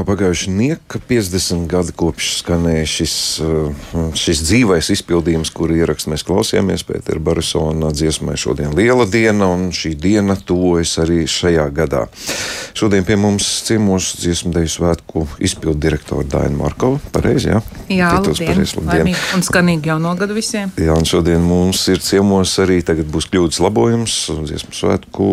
Jā, pagājuši nieka 50 gadi kopš skanēja šis, eh, šis dzīvais izpildījums, kuru ierakstu mēs klausījāmies Pētera Barisona dziesmai šodien liela diena, un šī diena tuvojas arī šajā gadā. Šodien pie mums ciemos dziesmu deju svētku izpildu direktora Daina Markova. Pareizi, jā? Jā, pareizi, labdien. Un skanīgi jauno gadu visiem. Jā, un šodien mums ir ciemos arī tagad būs kļūdas labojums dziesmu svētku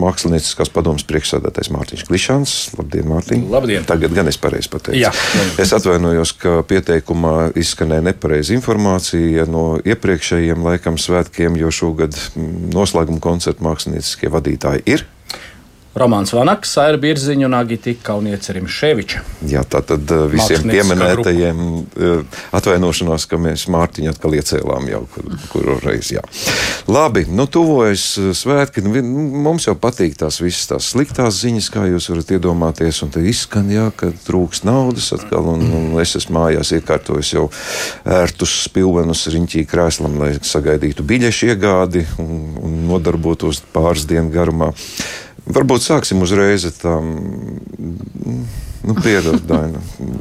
mākslinieckās padomas priekšsēdētājs Mārtiņš Klišāns. Labdien, Mārtiņ! Labdien! Tagad gan es pareizi pateicu. Jā. Es atvainojos, ka pieteikumā izskanēja nepareiza informācija no iepriekšējiem laikam svētkiem, jo šogad noslēguma koncerta mākslinieckie vadītāji ir Romanis Vanaks, Saira Birziņa un Agita Kauniece Rimševiča. Jā, tā tad uh, visiem pieminētajiem uh, atvainošanās, ka mēs Mārtiņu atkal iecēlām jau kur, kuru reizi. Jā. Labi, nu tuvojas uh, svētki. Nu, mums jau patīk tās visas tās sliktās ziņas, kā jūs varat iedomāties, un te izskan, jā, ka trūks naudas atkal, un, un es esmu mājās iekārtojis jau ērtus spilvenus riņķī krēslam, lai sagaidītu biļešu iegādi un, un nodarbotos pāris dienu garumā. Varbūt sāksim uzreiz ar tām. Nu, Piedod, Daina.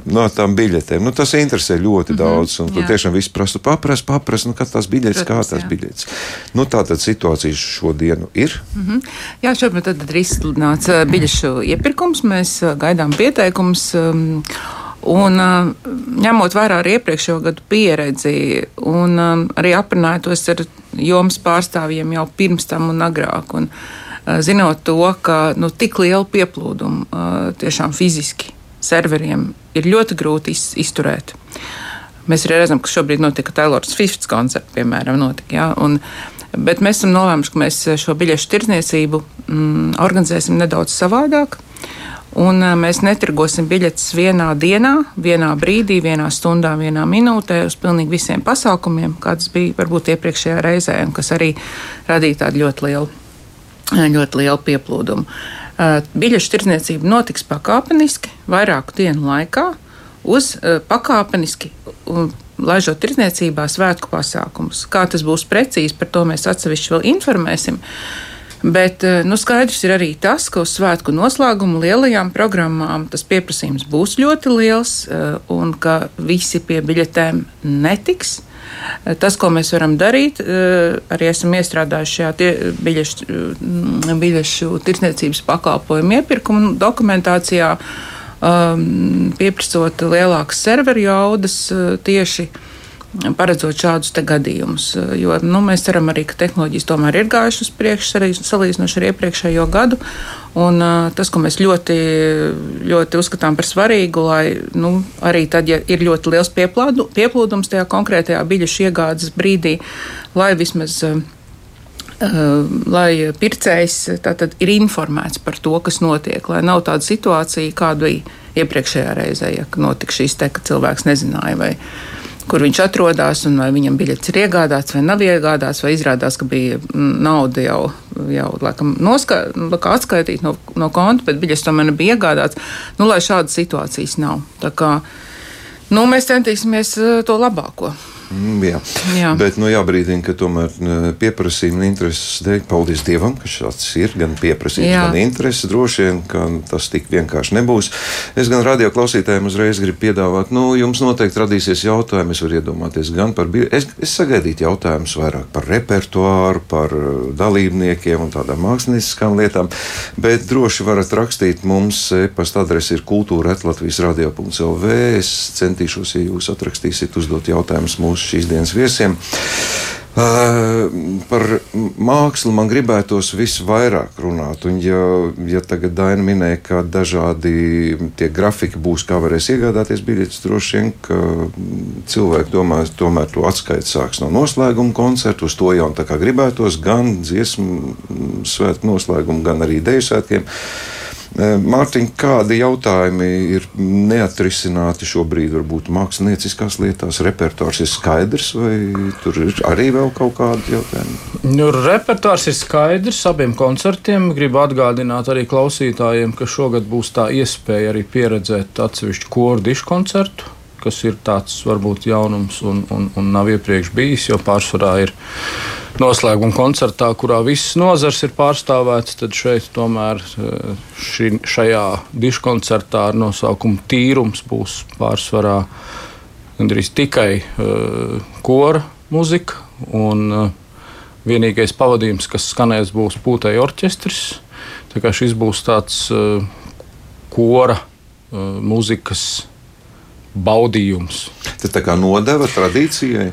No tām biļetēm. Nu, tas interesē ļoti mm -hmm, daudz. Un tur tiešām viss prasa, paprast, paprast, nu, kas tās biļetes, Protams, kā tās jā. biļetes. Nu, tā tad situācija šodienu ir. Mm -hmm. Jā, šobrīd tad ir izsludināts biļešu iepirkums. Mēs gaidām pieteikumus. Um, Un, ņemot vērā arī iepriekšējo gadu pieredzi, un arī aprunājot ar jomas pārstāvjiem jau pirms tam un agrāk. Un, uh, zinot to, ka nu, tik liela pieplūduma eh, tiešām fiziski serveriem ir ļoti grūti iz, izturēt. Mēs arī redzam, ka šobrīd notika Tailors Swifts koncerts, piemēram, notika, ja, un, bet mēs esam nolēmuši, ka mēs šo biļešu tirdzniecību mm, organizēsim nedaudz savādāk. Un eh, mēs netirgosim biļetes vienā dienā, vienā brīdī, vienā stundā, vienā minūtē uz pilnīgi visiem pasākumiem, kāds bija varbūt iepriekšējā reizē, un kas arī radīja tādu ļoti lielu ļoti lielu pieplūdumu. Biļešu tirdzniecība notiks pakāpeniski, vairāku dienu laikā, uz pakāpeniski laižot tirdzniecībā svētku pasākumus. Kā tas būs precīzi, par to mēs atsevišķi vēl informēsim. Bet nu, skaidrs ir arī tas, ka uz svētku noslēgumu lielajām programmām tas pieprasījums būs ļoti liels un ka visi pie biļetēm netiks. Tas, ko mēs varam darīt, eh, arī esam iestrādājuši šajā biļešu, mm, biļešu tirsniecības pakalpojumu iepirkuma dokumentācijā, um, pieprasot lielākas serveru jaudas eh, tieši paredzot šādus gadījumus. Jo nu, mēs ceram arī, ka tehnoloģijas tomēr ir gājušas uz priekšu, salīdzinoši ar iepriekšējo gadu. Un, uh, tas, ko mēs ļoti, ļoti uzskatām par svarīgu, lai nu, arī tad, ja ir ļoti liels pieplādu, pieplūdums tajā konkrētajā biļešu iegādes brīdī, lai vismaz. Uh, lai pircējs tātad, ir informēts par to, kas notiek, lai nav tāda situācija, kāda bija iepriekšējā reizē, ja notika šīs te, ka cilvēks nezināja, vai, kur viņš atrodas, un vai viņam biļets ir iegādāts vai nav iegādāts, vai izrādās, ka bija mm, nauda jau, jau laikam, noska, atskaitīta no, no konta, bet biļets tomēr nebija iegādāts. Nu, lai šādas situācijas nav. Tā kā, nu, mēs centīsimies eh, to labāko. Mm, jā. jā. Bet nu, jābrīdina, ka tomēr pieprasījuma un intereses dēļ, paldies Dievam, ka šāds ir gan pieprasījums, jā. gan intereses. Droši vien, ka tas tik vienkārši nebūs. Es gan radio klausītājiem uzreiz gribu piedāvāt, nu, jums noteikti radīsies jautājumi. Es varu iedomāties gan par, es, es sagaidītu jautājumus vairāk par repertuāru, par uh, dalībniekiem un tādām mākslinieckām lietām, bet droši varat rakstīt mums, e-pasta adrese ir kultūra atlatvijas radio.lv. Es centīšos, ja jūs atrakstīsiet, uzdot jautājumus mūsu mūsu šīs dienas viesiem. Uh, par mākslu man gribētos visvairāk runāt. Un, ja, ja tagad Daina minēja, ka dažādi tie grafiki būs, kā varēs iegādāties biļetes, droši vien, ka cilvēki domā, tomēr to atskaiti sāks no noslēguma koncerta. Uz to jau tā kā gribētos gan dziesmu svētku noslēgumu, gan arī deju svētkiem. Uh, Mārtiņ, kādi jautājumi ir neatrisināti šobrīd, varbūt mākslinieckās lietās? Repertuārs ir skaidrs, vai tur ir arī vēl kaut kādi jautājumi? Nu, repertuārs ir skaidrs abiem koncertiem. Gribu atgādināt arī klausītājiem, ka šogad būs tā iespēja arī pieredzēt atsevišķu koru dišu koncertu kas ir tāds varbūt jaunums un, un, un nav iepriekš bijis, jo pārsvarā ir noslēguma koncertā, kurā visas nozars ir pārstāvētas, tad šeit tomēr ši, šajā diškoncertā ar nosaukumu Tīrums būs pārsvarā gandrīz tikai uh, kora muzika. Un, uh, vienīgais pavadījums, kas skanēs, būs pūtēji orķestris. Tā kā šis būs tāds uh, kora uh, mūzikas baudījums. Tas tā kā nodeva tradīcijai.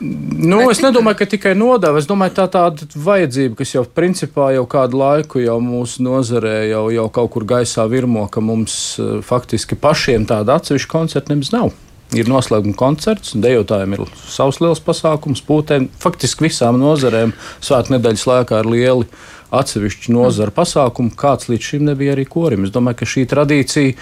Nu, es nedomāju, ka tikai nodeva. Es domāju, tā tāda vajadzība, kas jau principā jau kādu laiku jau mūsu nozarē jau, jau kaut kur gaisā virmo, ka mums uh, faktiski pašiem tāda atsevišķa koncerta nemaz nav. Ir noslēguma koncerts, dejotājiem ir savs liels pasākums, pūtēm. Faktiski visām nozarēm svētku nedēļas laikā ir lieli atsevišķi nozara pasākumi, kāds līdz šim nebija arī korim. Es domāju, ka šī tradīcija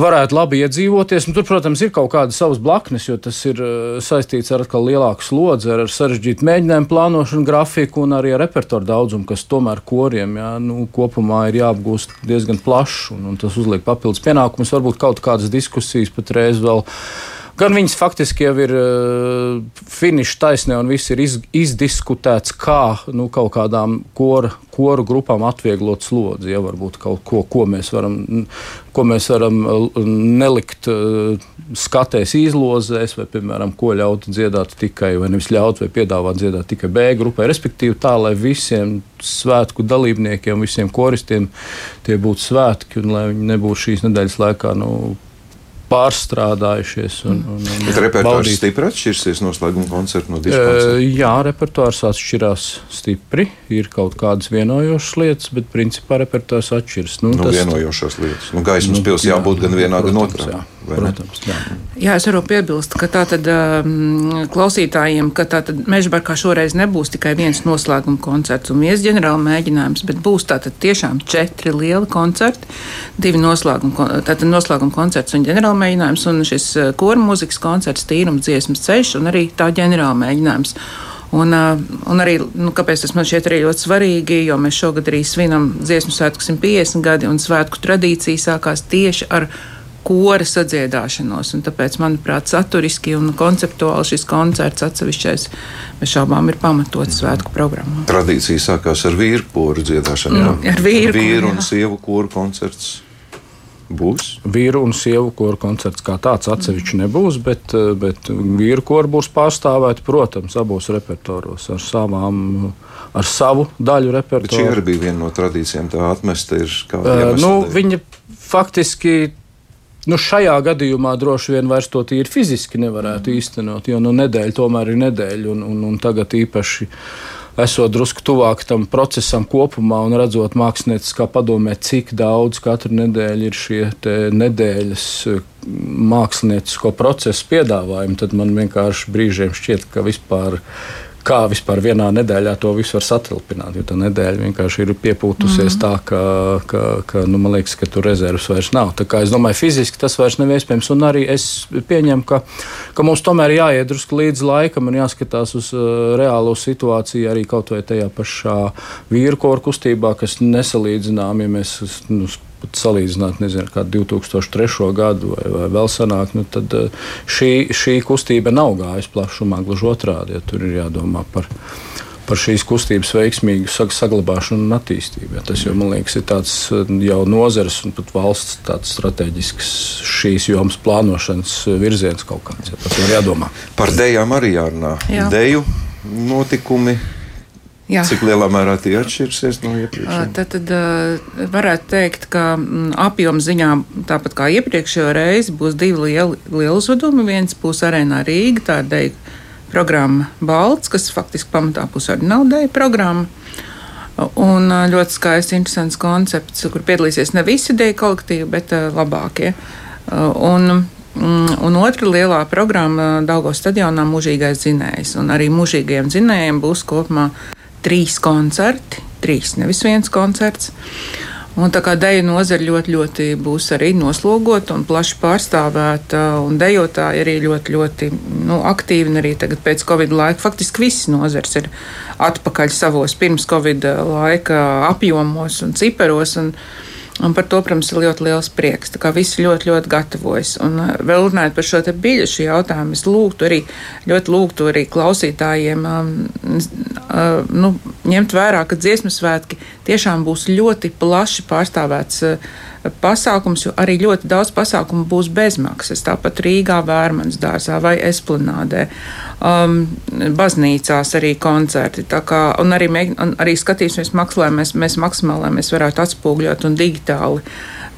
varētu labi iedzīvoties. Nu, tur, protams, ir kaut kādas savas blaknes, jo tas ir uh, saistīts ar atkal lielāku slodzi, ar sarežģītu mēģinājumu plānošanu, grafiku un arī ar repertuāru daudzumu, kas tomēr koriem jā, nu, kopumā ir jāapgūst diezgan plašs un, un tas uzliek papildus pienākumus. Varbūt kaut kādas diskusijas patreiz vēl Gan viņas faktiski jau ir uh, finiša taisnē, un viss ir iz, izdiskutēts, kā nu, kaut kādām kora, koru grupām atvieglot slodzi. Ja varbūt kaut ko, ko mēs varam, ko mēs varam eh, nelikt uh, skatēs izlozēs, vai, piemēram, ko ļaut dziedāt tikai, vai nevis ļaut, vai piedāvāt dziedāt tikai B grupai. Respektīvi, tā, lai visiem svētku dalībniekiem, visiem koristiem tie būtu svētki, un lai viņi nebūtu šīs nedēļas laikā nu, pārstrādājušies. Un, un, un Bet repertuārs stipri atšķirsies noslēguma koncerta no diskotēkas? Jā, repertuārs atšķirās stipri. Ir kaut kādas vienojošas lietas, bet principā repertuārs atšķiras. Nu, nu, tas, vienojošās lietas. Nu, gaismas nu, pils jābūt jā, gan vienā, protams, gan otrā. Jā. Protams, jā. jā, es varu piebilst, ka tātad um, klausītājiem, ka tātad Mežbarkā šoreiz nebūs tikai viens noslēguma koncerts un viens ģenerāla mēģinājums, bet būs tātad tiešām četri lieli koncerti, divi noslēguma, tātad noslēguma koncerts un ģenerāla mēģinājums, un šis uh, kora mūzikas koncerts, tīrums dziesmas ceļš un arī tā ģenerāla mēģinājums. Un, uh, un arī, nu, kāpēc tas man šķiet arī ļoti svarīgi, jo mēs šogad arī svinam dziesmu svētku 150 gadi, un svētku tradīcija sākās tieši ar kora sadziedāšanos. Tāpēc, manuprāt, saturiski un konceptuāli šis koncerts atsevišķais bez šaubām ir pamatots svētku programmā. Tradīcija sākās ar vīru koru dziedāšanu. Jā, jā. ar vīru, vīru un jā. sievu koru koncerts. Būs. Vīru un sievu koru koncerts kā tāds atsevišķi nebūs, bet, bet vīru koru būs pārstāvēti, protams, abos repertoāros ar, savām, ar savu daļu repertuāru. Šī arī bija viena no tradīcijām, tā atmesta ir kā. Uh, nu, viņa faktiski Nu, šajā gadījumā droši vien vairs to tīri fiziski nevarētu īstenot, jo nu, nedēļa tomēr ir nedēļa. Un, un, un tagad īpaši esot drusku tuvāk tam procesam kopumā un redzot mākslinieciskā padomē, cik daudz katru nedēļu ir šie nedēļas māksliniecisko procesu piedāvājumi, tad man vienkārši brīžiem šķiet, ka vispār kā vispār vienā nedēļā to visu var satilpināt. Jo tā nedēļa vienkārši ir piepūtusies mm. tā, ka, ka, ka nu, man liekas, ka tur rezerves vairs nav. Tā kā es domāju, fiziski tas vairs nav iespējams. Un arī es pieņemu, ka, ka mums tomēr jāiet drusku līdz laikam un jāskatās uz uh, reālo situāciju arī kaut vai tajā pašā vīru koru kustībā, kas nesalīdzinām, ja mēs nu, pat salīdzināt, nezinu, kā 2003. gadu vai, vai vēl senāk, nu, tad eh, šī, šī kustība nav gājusi plašumā, gluži otrādi. Ja tur ir jādomā par par šīs kustības veiksmīgu saglabāšanu un attīstību. Ja tas jau, man liekas, ir tāds eh, jau nozares un pat valsts strateģisks šīs jomas plānošanas virziens kaut kāds. Ja tas ir jādomā. Par dejām arī jārunā. Jā. Deju notikumi Jā. Cik lielā mērā tie atšķirsies no iepriekšējiem? Tad, tad varētu teikt, ka apjoma ziņā, tāpat kā iepriekšējo reizi, būs divi lieli, lieli uzvedumi. Viens būs arēnā Rīga, tā ir deja programma Balts, kas faktiski pamatā būs arī nav deja programma. Un ļoti skaists, interesants koncepts, kur piedalīsies ne visi deja kolektīvi, bet labākie. Un, Un otra lielā programma Daugos stadionā - mūžīgais zinējs. Un arī mūžīgajiem zinējiem būs kopumā trīs koncerti, trīs, nevis viens koncerts. Un tā kā deju nozara ļoti, ļoti būs arī noslogota un plaši pārstāvēta, un dejotāji arī ļoti, ļoti nu, aktīvi, un arī tagad pēc Covid laika faktiski visas nozars ir atpakaļ savos pirms Covid laika apjomos un ciparos. Un, Un par to, protams, ir ļoti liels prieks. Tā kā visi ļoti, ļoti gatavojas. Un uh, vēl runājot par šo te biļešu jautājumu, es lūgtu arī, ļoti lūgtu arī klausītājiem um, uh, nu, ņemt vērā, ka dziesmu svētki tiešām būs ļoti plaši pārstāvēts. Uh, pasākums, jo arī ļoti daudz pasākumu būs bezmaksas. Tāpat Rīgā, Vērmanas dārzā vai Esplanādē, um, baznīcās arī koncerti. Kā, un arī, un arī skatīsimies, makslē, mēs, mēs maksimāli, lai mēs varētu atspūgļot un digitāli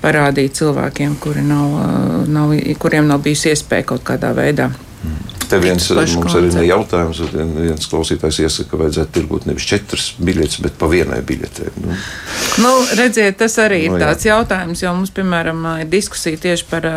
parādīt cilvēkiem, kuri nav, uh, nav, kuriem nav bijusi iespēja kaut kādā veidā. Mm Te viens mums arī ir jautājums, viens klausītājs iesaka, ka vajadzētu tirgot nevis četras biļetes, bet pa vienai biļetē. Nu. Nu, redziet, tas arī ir no, nu, jā. tāds jautājums, jo mums, piemēram, ir diskusija tieši par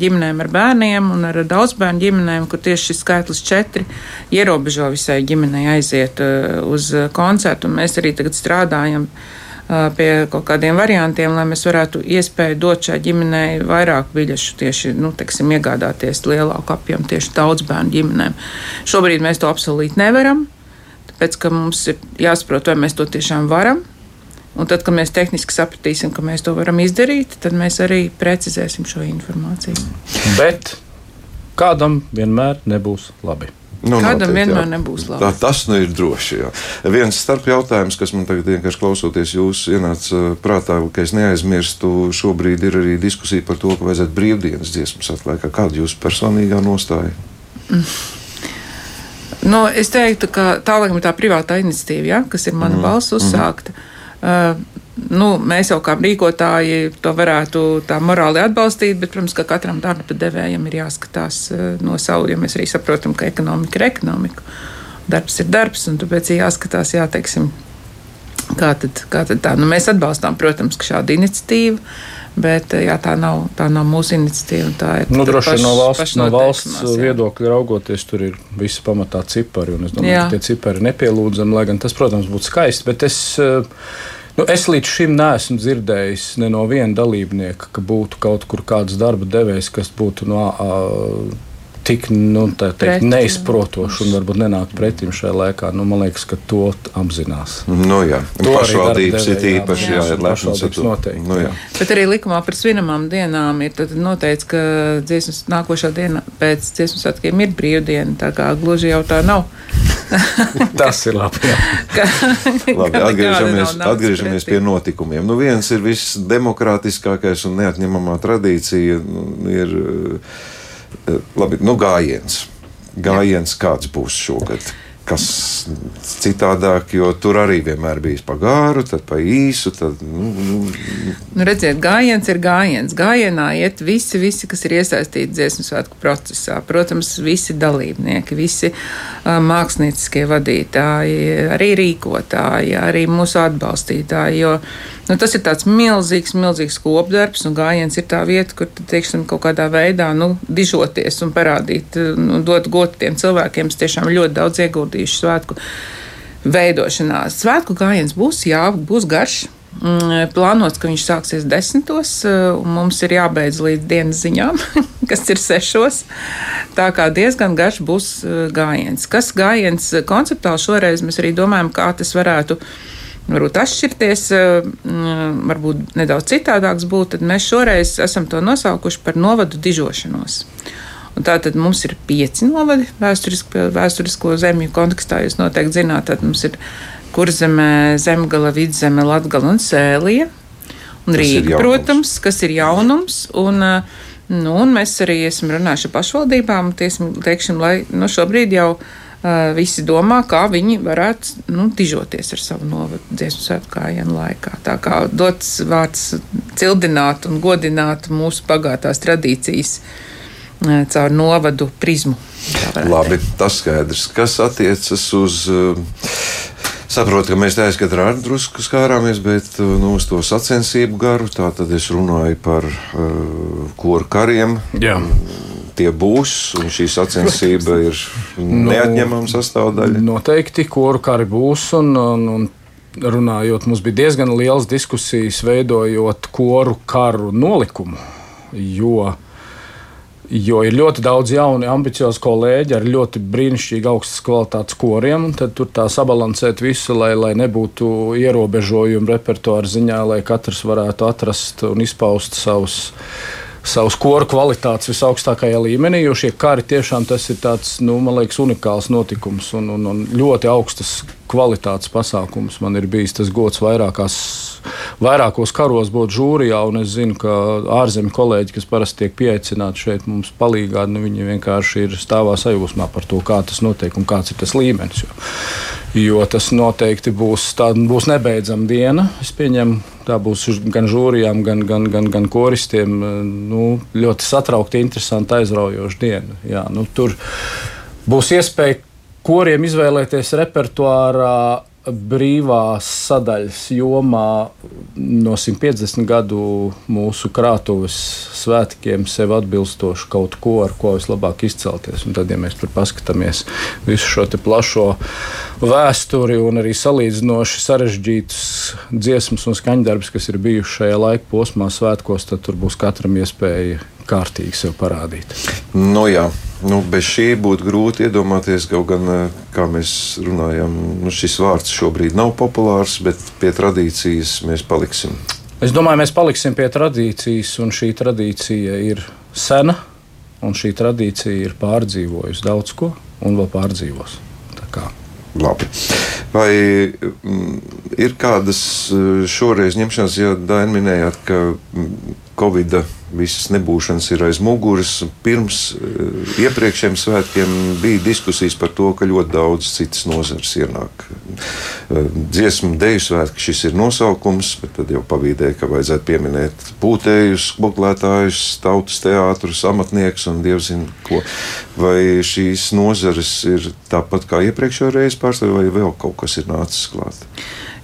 ģimenēm ar bērniem un ar daudzbērnu ģimenēm, kur tieši šis skaitlis četri ierobežo visai ģimenei aiziet uz koncertu, un mēs arī tagad strādājam pie kaut kādiem variantiem, lai mēs varētu iespēju dot šai ģimenei vairāk biļešu, tieši nu, teksim, iegādāties lielāku apjomu tieši daudz bērnu ģimenēm. Šobrīd mēs to apsolīt nevaram, tāpēc ka mums ir jāsaprot, vai mēs to tiešām varam. Un tad, kad mēs tehniski sapratīsim, ka mēs to varam izdarīt, tad mēs arī precizēsim šo informāciju. Bet kādam vienmēr nebūs labi. Nu, Kādam noteikti, vienmēr jā. nebūs labi. Tā, tas nu ir droši. Jā. Viens starp jautājums, kas man tagad vienkārši klausoties jūs ienāca uh, prātā, ka es neaizmirstu, šobrīd ir arī diskusija par to, ka vajadzētu brīvdienas dziesmas atlaikā. Kāda jūsu personīgā nostāja? Mm. Nu, es teiktu, ka tā laikam ir tā privātā iniciatīva, ja, kas ir mana mm. balss uzsākta. Mm. Uh, nu, mēs jau kā rīkotāji to varētu tā morāli atbalstīt, bet, protams, ka katram darba devējam ir jāskatās eh, no savu, jo mēs arī saprotam, ka ekonomika ir ekonomika. Darbs ir darbs, un tāpēc ir jāskatās, jāteiksim, kā tad, kā tad tā. Nu, mēs atbalstām, protams, šādu iniciatīvu. Bet eh, jā, tā, nav, tā nav mūsu iniciatīva. Tā ir nu, droši vien no valsts, no valsts viedokļa raugoties, tur ir visi pamatā cipari. Es domāju, jā. ka tie cipari ir nepielūdzami, lai gan tas, protams, būtu skaisti. Bet es uh, Nu, es līdz šim neesmu dzirdējis ne no viena dalībnieka, ka būtu kaut kur kāds darba devējs, kas būtu no. Uh, tik nu, teikt, neizprotoši un varbūt nenāk pretim šajā laikā. Nu, man liekas, ka to apzinās. Nu, jā, to pašvaldības ir īpaši jā, jā, ir lepnas ar to. Nu, jā. Bet arī likumā par svinamām dienām ir noteikts, ka dziesmas nākošā diena pēc dziesmu svētkiem ir brīvdiena. Tā kā gluži jau tā nav. Tas ir labi. ka, labi atgriežamies, atgriežamies pie notikumiem. Nu, viens ir viss demokrātiskākais un neatņemamā tradīcija. Nu, ir, labi, nu, gājiens. Gājiens kāds būs šogad? Kas citādāk, jo tur arī vienmēr bijis pa gāru, tad pa īsu. Tad, nu, nu. Nu, redziet, gājiens ir gājiens. Gājienā iet visi, visi, kas ir iesaistīti dziesmu svētku procesā. Protams, visi dalībnieki, visi uh, mākslinieckie vadītāji, arī rīkotāji, arī mūsu atbalstītāji. Jo, Nu, tas ir tāds milzīgs, milzīgs kopdarbs, un gājiens ir tā vieta, kur teiksim, kaut kādā veidā nu, dižoties un parādīt, nu, dot godu tiem cilvēkiem, kas tiešām ļoti daudz ieguldījuši svētku veidošanā. Svētku gājiens būs, jā, būs garš. Mm, plānots, ka viņš sāksies desmitos, un mums ir jābeidz līdz dienas ziņām, kas ir sešos. Tā kā diezgan garš būs uh, gājiens. Kas gājiens konceptuāli šoreiz mēs arī domājam, kā tas varētu būt varbūt atšķirties, eh, mm, varbūt nedaudz citādāks būt, tad mēs šoreiz esam to nosaukuši par novadu dižošanos. Tātad mums ir pieci novadi vēsturisko, vēsturisko zemju kontekstā. Jūs noteikti zināt, tad mums ir kurzemē, zemgala, vidzeme, latgala un sēlija. Un Rīga, protams, kas ir jaunums. Un, eh, nu, un mēs arī esam runājuši ar pašvaldībām, tiesim, teikšim, lai nu, šobrīd jau ir visi domā, kā viņi varētu nu, dižoties ar savu novadu dziesmu svētku kājienu laikā. Tā kā dots vārds cildināt un godināt mūsu bagātās tradīcijas caur novadu prizmu. Labi, tas skaidrs. Kas attiecas uz. Saprotu, ka mēs tā aizkadrā arī drusku skārāmies, bet nu, uz to sacensību garu. Tā tad es runāju par uh, koru kariem. Jā tie būs, un šī sacensība ir nu, neatņemama sastāvdaļa? Noteikti, kuru kari būs. Un, un, un runājot, mums bija diezgan liels diskusijas, veidojot koru karu nolikumu. Jo Jo ir ļoti daudz jaunu, ambiciozu kolēģi ar ļoti brīnišķīgi augstas kvalitātes koriem. Tad tur tā sabalansēt visu, lai, lai nebūtu ierobežojumi repertuāra ziņā, lai katrs varētu atrast un izpaust savus savus koru kvalitātes visaugstākajā līmenī, jo šie kari tiešām tas ir tāds, nu, man liekas, unikāls notikums un, un, un ļoti augstas kvalitātes pasākums. Man ir bijis tas gods vairākās, vairākos karos būt žūrijā, un es zinu, ka ārzemju kolēģi, kas parasti tiek pieaicināti šeit mums palīgā, nu, viņi vienkārši ir stāvā sajūsmā par to, kā tas notiek un kāds ir tas līmenis. Jo, jo tas noteikti būs, tā, būs nebeidzama diena. Es pieņemu, tā būs gan žūrijām, gan, gan, gan, gan koristiem nu, ļoti satraukta, interesanta, aizraujoša diena. Jā, nu, tur būs iespēja koriem izvēlēties repertuārā brīvās sadaļas jomā no 150 gadu mūsu krātuves svētkiem sev atbilstošu kaut ko, ar ko vislabāk izcelties. Un tad, ja mēs tur paskatāmies visu šo plašo vēsturi un arī salīdzinoši sarežģītus dziesmas un skaņdarbus, kas ir bijuši šajā laika posmā svētkos, tad tur būs katram iespēja kārtīgi sev parādīt. Nu, jā. Nu, bez šī būtu grūti iedomāties, kaut gan, eh, kā mēs runājam, nu, šis vārds šobrīd nav populārs, bet pie tradīcijas mēs paliksim. Es domāju, mēs paliksim pie tradīcijas, un šī tradīcija ir sena, un šī tradīcija ir pārdzīvojusi daudz ko, un vēl pārdzīvos. Labi. Vai mm, ir kādas eh, šoreiz ņemšanas, ja Daina minējāt, ka mm, Covid visas nebūšanas ir aiz muguras. Pirms eh, iepriekšējiem svētkiem bija diskusijas par to, ka ļoti daudz citas nozares ienāk. Eh, dziesmu deju svētki šis ir nosaukums, bet tad jau pavīdēja, ka vajadzētu pieminēt pūtējus, buklētājus, tautas teātrus, amatniekus un dievzinu ko. Vai šīs nozares ir tāpat kā iepriekšējā reizē pārstāvja, vai vēl kaut kas ir nācis klāt?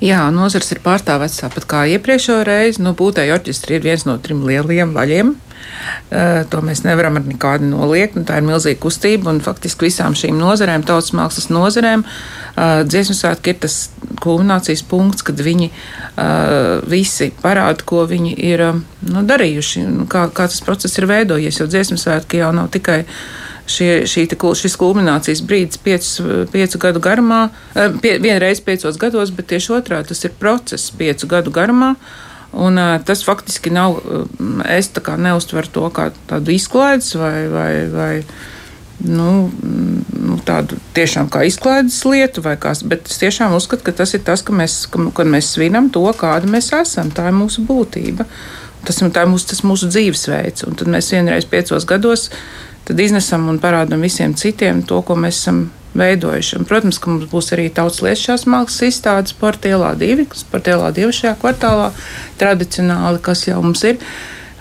Jā, nozars ir pārstāvēts tāpat kā iepriekšējo reizi. Nu, Būtēji orķestri ir viens no trim lielajiem vaļiem. Uh, to mēs nevaram ar nekādu noliegt. Nu, tā ir milzīga kustība un faktiski visām šīm nozarēm, tautas mākslas nozarēm, uh, dziesmu svētki ir tas kulminācijas punkts, kad viņi uh, visi parāda, ko viņi ir nu, darījuši, kā, kā tas process ir veidojies. Jo dziesmu svētki jau nav tikai šie, šī, šis kulminācijas brīdis piecu, piecu gadu garumā, eh, pie, vienreiz piecos gados, bet tieši otrā tas ir process piecu gadu garumā. Un, uh, tas faktiski nav, es tā kā neuztveru to kā tādu izklaides vai, vai, vai nu, nu, tādu tiešām kā izklaides lietu, kas, bet es tiešām uzskatu, ka tas ir tas, ka mēs, ka, kad mēs svinam to, kāda mēs esam. Tā ir mūsu būtība. Tas, tā ir mūsu, tas mūsu dzīvesveids. Un tad mēs vienreiz piecos gados tad iznesam un parādām visiem citiem to, ko mēs esam veidojuši. Un, protams, ka mums būs arī tautas lietas mākslas izstādes Portielā 2, kas Portielā 2 šajā kvartālā tradicionāli, kas jau mums ir.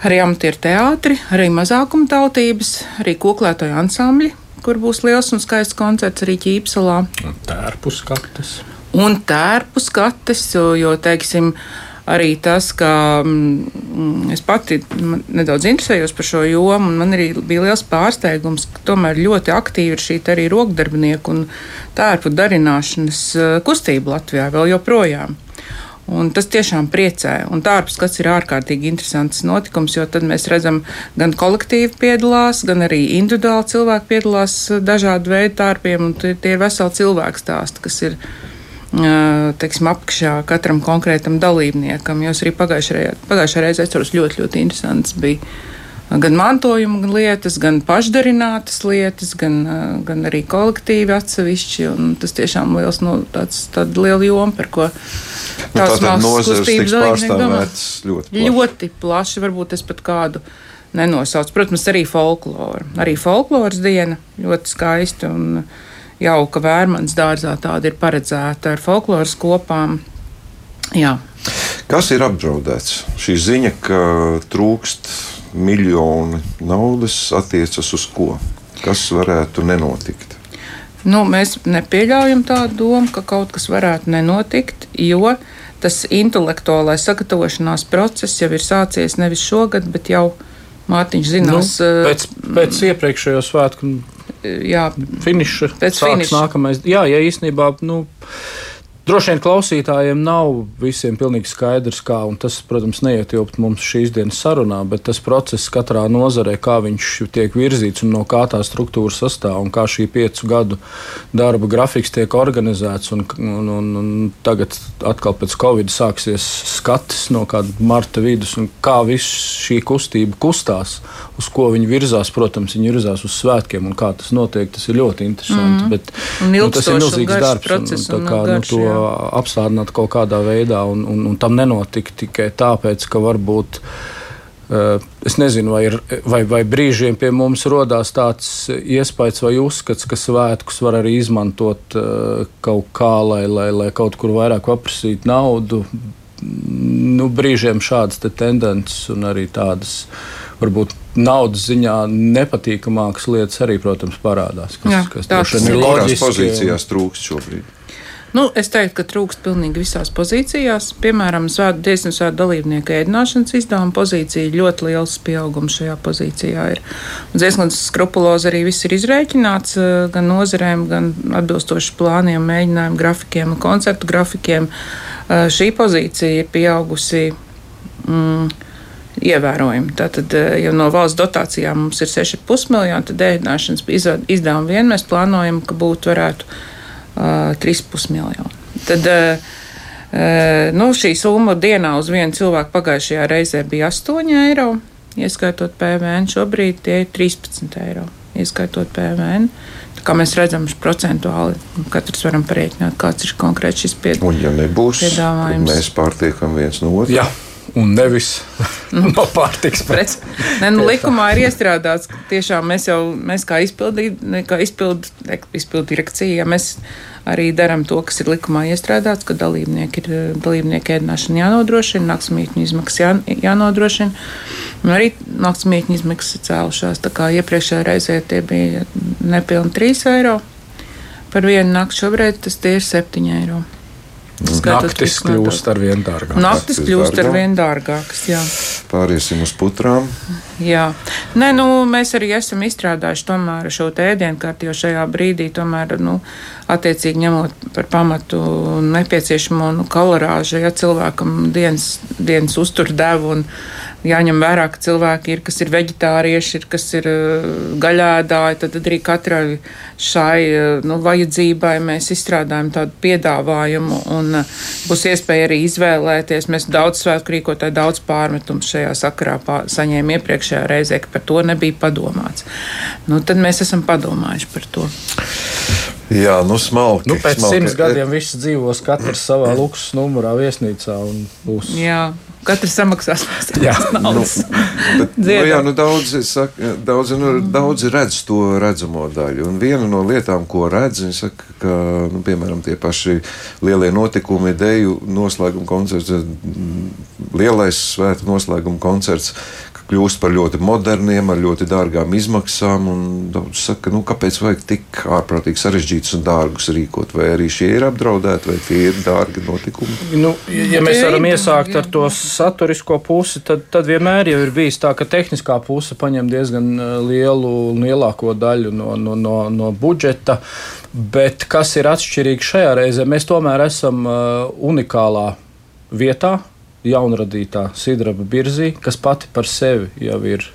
Arī amatieru teātri, arī mazākuma tautības, arī koklētoju ansambļi, kur būs liels un skaists koncerts arī Ķīpsalā. Un tērpu skates. Un tērpu skates, jo, jo teiksim, arī tas, ka mm, es pati nedaudz interesējos par šo jomu, un man arī bija liels pārsteigums, ka tomēr ļoti aktīvi ir šī arī rokdarbinieku un tērpu darināšanas eh, kustība Latvijā vēl joprojām. Un tas tiešām priecē. Un tārps skats ir ārkārtīgi interesants notikums, jo tad mēs redzam, gan kolektīvi piedalās, gan arī individuāli cilvēki piedalās eh, dažādu veidu tārpiem, un tie ir veseli cilvēku stāsti, kas ir teiksim, apakšā katram konkrētam dalībniekam. Jo arī pagājušajā reizē atceros ļoti, ļoti interesants bija. Gan mantojuma lietas, gan pašdarinātas lietas, gan, gan arī kolektīvi atsevišķi. Tas tiešām liels, nu, tāds, tāda liela joma, par ko nu, tās mākslas tiks pārstāvētas ļoti plaši. Ļoti plaši, varbūt es pat kādu nenosaucu. Protams, arī folklora. Arī folkloras diena ļoti skaista. Un, uh, jauka vērmans dārzā tāda ir paredzēta ar folkloras kopām. Jā. Kas ir apdraudēts? Šī ziņa, ka trūkst miljoni naudas, attiecas uz ko? Kas varētu nenotikt? Nu, mēs nepieļaujam tādu domu, ka kaut kas varētu nenotikt, jo tas intelektuālais sagatavošanās process jau ir sācies nevis šogad, bet jau Mārtiņš zinās. Nu, pēc, pēc iepriekšējo svētku jā, finiša. Pēc finiša. Nākamais, jā, ja īstenībā. Nu, Droši vien klausītājiem nav visiem pilnīgi skaidrs, kā, un tas, protams, neietilpt mums šīs dienas sarunā, bet tas process katrā nozarē, kā viņš tiek virzīts un no kā tā struktūra sastāv un kā šī piecu gadu darba grafiks tiek organizēts. Un, un, un, un tagad atkal pēc Covid sāksies skats no kāda marta vidus, un kā viss šī kustība kustās, uz ko viņi virzās. Protams, viņi virzās uz svētkiem, un kā tas notiek, tas ir ļoti interesanti. Mm -hmm. bet, nu, tas ir milzīgs darbs. Process, un, un, tā kā, nu, garš, nu, to, apstādināt kaut kādā veidā, un, un, un tam nenotika tikai tāpēc, ka varbūt. Uh, es nezinu, vai, ir, vai, vai brīžiem pie mums radās tāds iespējas vai uzskats, ka svētkus var arī izmantot uh, kaut kā, lai, lai, lai kaut kur vairāk paprasītu naudu. Nu, brīžiem šādas te tendences un arī tādas varbūt naudas ziņā nepatīkamākas lietas arī, protams, parādās. Kas, Jā, kas tā ir loģiski. pozīcijās trūkst šobrīd? Nu, es teiktu, ka trūkst pilnīgi visās pozīcijās. Piemēram, Dienas svētku dalībnieku ēdināšanas izdevuma pozīcija ļoti liels pieaugums šajā pozīcijā ir. Diezgan skrupulozi arī viss ir izrēķināts eh, gan nozarēm, gan atbilstoši plāniem, mēģinājumu grafikiem un koncertu grafikiem. Eh, šī pozīcija ir pieaugusi. Mm, ievērojami. Tātad, eh, ja no valsts dotācijām mums ir 6,5 miljoni, tad ēdināšanas izdevuma vien mēs plānojam, ka būtu varētu 3,5 miljonu. Tad nu, šī summa dienā uz vienu cilvēku pagājušajā reizē bija 8 eiro, ieskaitot PVN. Šobrīd tie ir 13 eiro, ieskaitot PVN. Tā kā mēs redzam, procentuāli katrs varam parēķināt, kāds ir konkrēti šis piedāvājums. Un, ja nebūs, tad mēs pārtiekam viens no otra. Jā un nevis no pārtiks preces. Nu, likumā ir iestrādāts, ka tiešām mēs jau, mēs kā izpildu, kā izpildu, izpildu direkcija, ja mēs arī darām to, kas ir likumā iestrādāts, ka dalībnieki ir dalībnieku ēdināšana jānodrošina, naktsmītņu izmaksas jā, jānodrošina. Un arī naktsmītņu izmaksas ir cēlušās. Tā kā iepriekšējā reizē tie bija nepilni 3 eiro par vienu nakti, šobrīd tas tie ir 7 eiro. Naktis kļūst ar vien dārgākas. Naktis kļūst ar vien dārgākas, jā. Pāriesim uz putrām. Jā. Nē, nu, mēs arī esam izstrādājuši tomēr šo ēdienkarti, jo šajā brīdī tomēr, nu, attiecīgi ņemot par pamatu nepieciešamo nu, kalorāžu, ja cilvēkam dienas, dienas uztur devu un jāņem vērā, ka cilvēki ir, kas ir veģetārieši, ir, kas ir uh, gaļēdāji, tad arī katrai šai uh, nu, vajadzībai mēs izstrādājam tādu piedāvājumu un uh, būs iespēja arī izvēlēties. Mēs daudz svētku rīkotāji daudz pārmetumu šajā sakarā saņēmām iepriekšējā reizē, ka par to nebija padomāts. Nu, tad mēs esam padomājuši par to. Jā, nu smalki. Nu, pēc smalki. simts gadiem viss dzīvos katrs savā luksus numurā viesnīcā un būs. Jā, Katrs samaksās pēc naudas. Nu, bet, nu, jā, nu, daudzi, saka, daudzi, nu, daudzi redz to redzamo daļu. Un viena no lietām, ko redz, ir, ka, nu, piemēram, tie paši lielie notikumi, ideju noslēguma koncerts, lielais svēta noslēguma koncerts, kļūst par ļoti moderniem, ar ļoti dārgām izmaksām. Daudz saka, nu, kāpēc vajag tik ārprātīgi sarežģītus un dārgus rīkot? Vai arī šie ir apdraudēti, vai tie ir dārgi notikumi? Nu, ja mēs varam iesākt ar to saturisko pusi, tad, tad vienmēr jau ir bijis tā, ka tehniskā puse paņem diezgan uh, lielu, lielāko daļu no, no, no, no budžeta. Bet kas ir atšķirīgi šajā reizē? Mēs tomēr esam uh, unikālā vietā, jaunradītā sidraba birzī, kas pati par sevi jau ir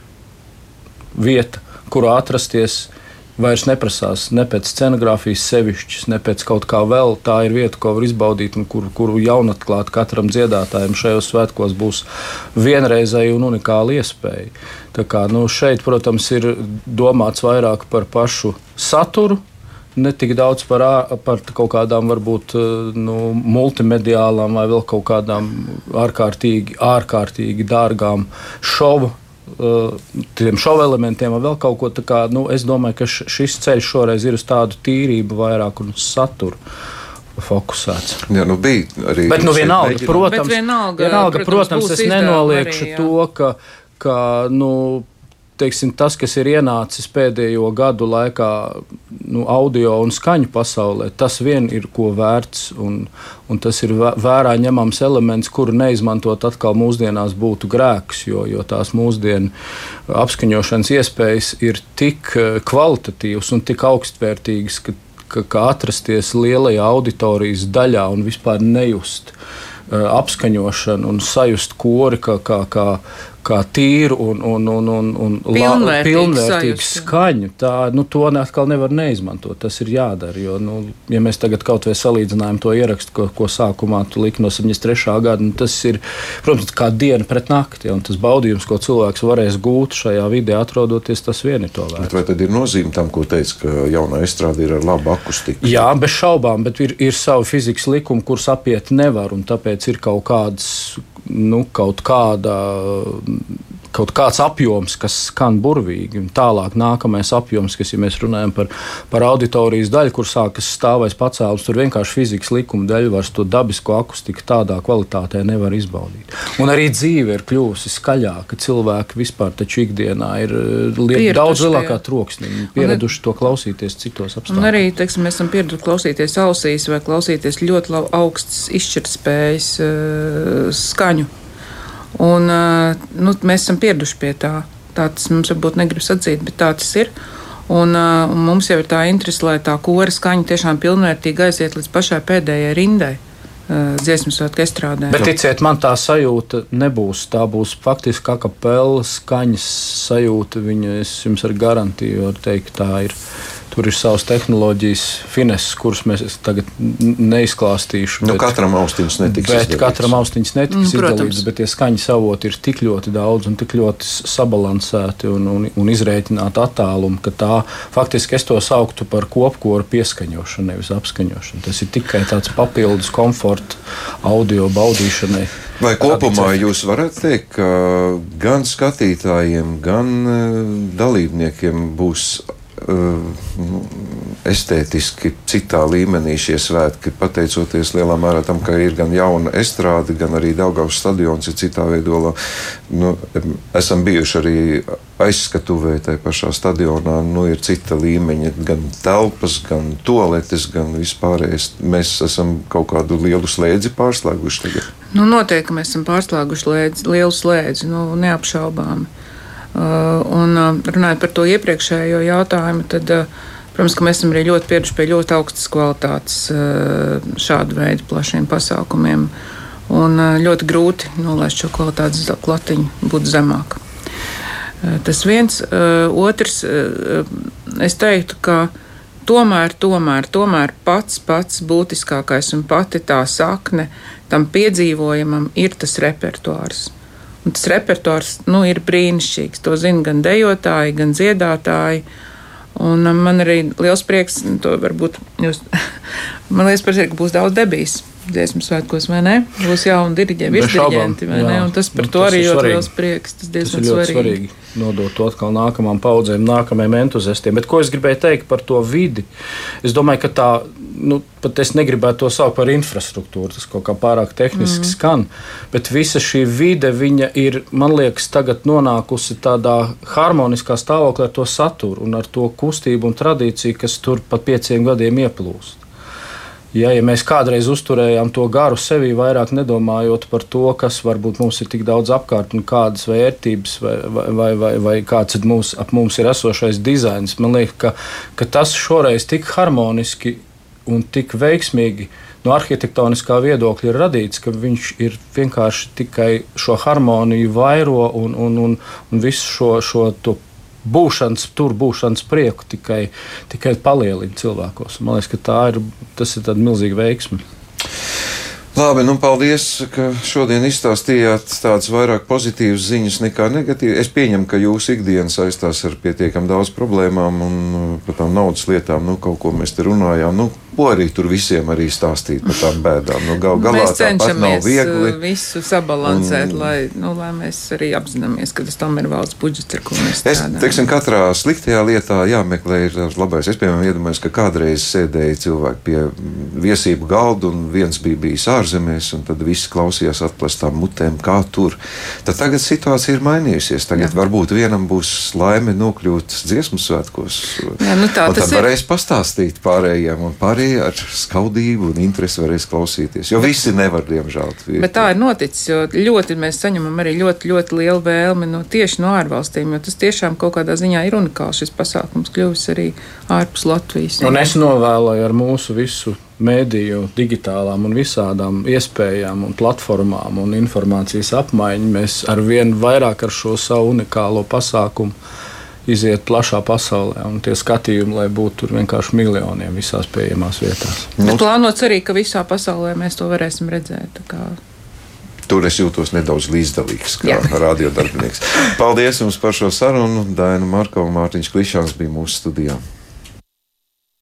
vieta, kur atrasties. Vairs neprasās ne pēc scenogrāfijas sevišķas, ne pēc kaut kā vēl. Tā ir vieta, ko var izbaudīt un kuru, kuru jaunatklāt katram dziedātājam šajos svētkos būs vienreizēja un unikāla iespēja. Tā kā, nu, šeit, protams, ir domāts vairāk par pašu saturu, ne tik daudz par, par kaut kādām varbūt nu, multimediālām vai vēl kaut kādām ārkārtīgi, ārkārtīgi dārgām šovu. Tiem šovu elementiem vai vēl kaut ko tādu. Nu, es domāju, ka šis ceļš šoreiz ir uz tādu tīrību vairāk un saturu fokusēts. Jā, nu bija arī. Bet, nu, vienalga, protams, Bet vienalga, vienalga, protams, protams es nenoliekšu arī, to, ka, ka nu, teiksim, tas, kas ir ienācis pēdējo gadu laikā, nu, audio un skaņu pasaulē, tas vien ir ko vērts. Un, un tas ir vērā ņemams elements, kuru neizmantot atkal mūsdienās būtu grēks, jo, jo tās mūsdienu apskaņošanas iespējas ir tik eh, kvalitatīvas un tik augstvērtīgas, ka ka, ka atrasties lielajā auditorijas daļā un vispār nejust uh, apskaņošanu un sajust kori kā, kā, kā, kā tīru un, un, un, un, un pilnvērtīgu, pilnvērtīgu skaņu. Tā, nu, to atkal nevar neizmantot. Tas ir jādara. Jo, nu, ja mēs tagad kaut vai salīdzinājām to ierakstu, ko, ko sākumā tu liki no 73. gada, nu, tas ir, protams, kā diena pret nakti. Ja, tas baudījums, ko cilvēks varēs gūt šajā vidē, atrodoties, tas vien ir to vērts. Bet vai tad ir nozīme tam, ko teica, ka jaunā estrāde ir ar labu akustiku? Jā, bez šaubām, bet ir, ir savi fizikas likumi, kurus apiet nevar, un tāpēc ir kaut kādas nu, kaut kāda kaut kāds apjoms, kas skan burvīgi. Tālāk, nākamais apjoms, kas, ja mēs runājam par, par auditorijas daļu, kur sākas stāvēs pacēlums, tur vienkārši fizikas likuma dēļ vairs to dabisko akustiku tādā kvalitātē nevar izbaudīt. Un arī dzīve ir kļuvusi skaļāka. Cilvēki vispār taču ikdienā ir eh, liet, daudz lielākā troksnī, pieraduši to klausīties citos apstākļos. Arī, teiksim, mēs esam pieraduši klausīties ausīs vai klausīties ļoti augsts izšķirtspējas uh, skaņu. Un, nu, mēs esam pieraduši pie tā. Tā tas mums varbūt negribas atzīt, bet tā tas ir. Un, un mums jau ir tā interese, lai tā kora skaņa tiešām pilnvērtīgi aiziet līdz pašai pēdējai rindai. Dziesmu svētku estrādē. Bet ticiet, man tā sajūta nebūs. Tā būs faktiski kā kapela skaņas sajūta. Viņa, es jums ar garantiju varu teikt, tā ir. Tur ir savas tehnoloģijas, fineses, kuras mēs tagad neizklāstīšu. Nu, bet, katram austiņš netiks bet izdalīts. Katram austiņš netiks mm, izdalīts, bet tie skaņas avoti ir tik ļoti daudz un tik ļoti sabalansēti un, un, un izreikināti attālumi, ka tā faktiski es to sauktu par kopkoru pieskaņošanu, nevis apskaņošanu. Tas ir tikai tāds papildus komforta audio baudīšanai. Vai kopumā jūs varat teikt, ka gan skatītājiem, gan eh, dalībniekiem būs estētiski citā līmenī šie svētki, pateicoties lielā mērā tam, ka ir gan jauna estrāde, gan arī Daugavas stadions ir citā veidolā. Nu, esam bijuši arī aizskatuvē tajā pašā stadionā, nu, ir cita līmeņa, gan telpas, gan toaletes, gan vispārējais. Mēs esam kaut kādu lielu slēdzi pārslēguši tagad. Nu, noteikti mēs esam pārslēguši lēdzi, lielu slēdzi, nu, neapšaubāmi. Uh, un uh, runājot par to iepriekšējo jautājumu, tad, uh, protams, mēs esam arī ļoti pieraduši pie ļoti augstas kvalitātes šādu veidu plašiem pasākumiem. Un ļoti grūti nolaist šo kvalitātes klatiņu, būt zemāk. Tas viens. Otrs, es teiktu, ka tomēr, tomēr, tomēr pats pats būtiskākais un pati tā sakne tam piedzīvojumam ir tas repertuārs. Un tas repertuārs nu, ir brīnišķīgs. To zina gan dejotāji, gan dziedātāji. Un um, man arī liels prieks, to varbūt jūs, man liels prieks, ka būs daudz debijas dziesmu svētkos, vai ne? Būs jauni diriģenti, virsdiriģenti, vai jā. ne? Un tas par nu, to arī ļoti liels prieks. Tas tas svarīgi. svarīgi. Nodot to atkal nākamajām paudzēm, nākamajiem entuziastiem. Bet ko es gribēju teikt par to vidi? Es domāju, ka tā, nu, pat es negribētu to saukt par infrastruktūru, tas kaut kā pārāk tehniski mm. skan, bet visa šī vide, viņa ir, man liekas, tagad nonākusi tādā harmoniskā stāvoklī ar to saturu un ar to kustību un tradīciju, kas tur pat pieciem gadiem ieplūst. Ja, ja mēs kādreiz uzturējām to garu sevī, vairāk nedomājot par to, kas varbūt mums ir tik daudz apkārt un kādas vērtības vai, vai, vai, vai kāds ir mūs, ap mums ir esošais dizains, man liekas, ka, ka tas šoreiz tik harmoniski un tik veiksmīgi no arhitektoniskā viedokļa ir radīts, ka viņš ir vienkārši tikai šo harmoniju vairo un, un, un, un visu šo, šo būšanas, tur būšanas prieku tikai, tikai palielina cilvēkos. Man liekas, ka tā ir, tas ir milzīga veiksme. Labi, nu paldies, ka šodien izstāstījāt tādas vairāk pozitīvas ziņas nekā negatīvas. Es pieņemu, ka jūsu ikdiena saistās ar pietiekami daudz problēmām un par tām naudas lietām, nu kaut ko mēs te runājām. Nu, ko arī tur visiem arī stāstīt par tām bēdām. Nu, gal galā mēs cenšamies uh, visu sabalansēt, un, lai, nu, lai mēs arī apzināmies, ka tas tam ir valsts budžets, ar ko mēs strādājam. Es, teiksim, katrā sliktajā lietā jāmeklē ir labais. Es, piemēram, iedomājos, ka kādreiz sēdēja cilvēki pie viesību galda un viens bija bijis ārzemēs, un tad visi klausījās atklātām mutēm, kā tur. Tad tagad situācija ir mainījusies. Tagad Jā. varbūt vienam būs laime nokļūt dziesmu svētkos. Jā, nu tā, un tad varēs pastāstīt pārējiem un pārējiem vai ar skaudību un interesi varēs klausīties. Jo visi nevar, diemžēl. Bet tā ir noticis, jo ļoti mēs saņemam arī ļoti, ļoti lielu vēlmi no tieši no ārvalstīm, jo tas tiešām kaut kādā ziņā ir unikāls šis pasākums kļuvis arī ārpus Latvijas. Un es novēloju ar mūsu visu mēdīju, digitālām un visādām iespējām un platformām un informācijas apmaiņu mēs ar vien vairāk ar šo savu unikālo pasākumu iziet plašā pasaulē, un tie skatījumi, lai būtu tur vienkārši miljoniem visās pieejamās vietās. Nu, plānots arī, ka visā pasaulē mēs to varēsim redzēt. Tur es jūtos nedaudz līdzdalīgs, kā radiodarbinieks. Paldies jums par šo sarunu. Daina Markova un Mārtiņš Klišāns bija mūsu studijā.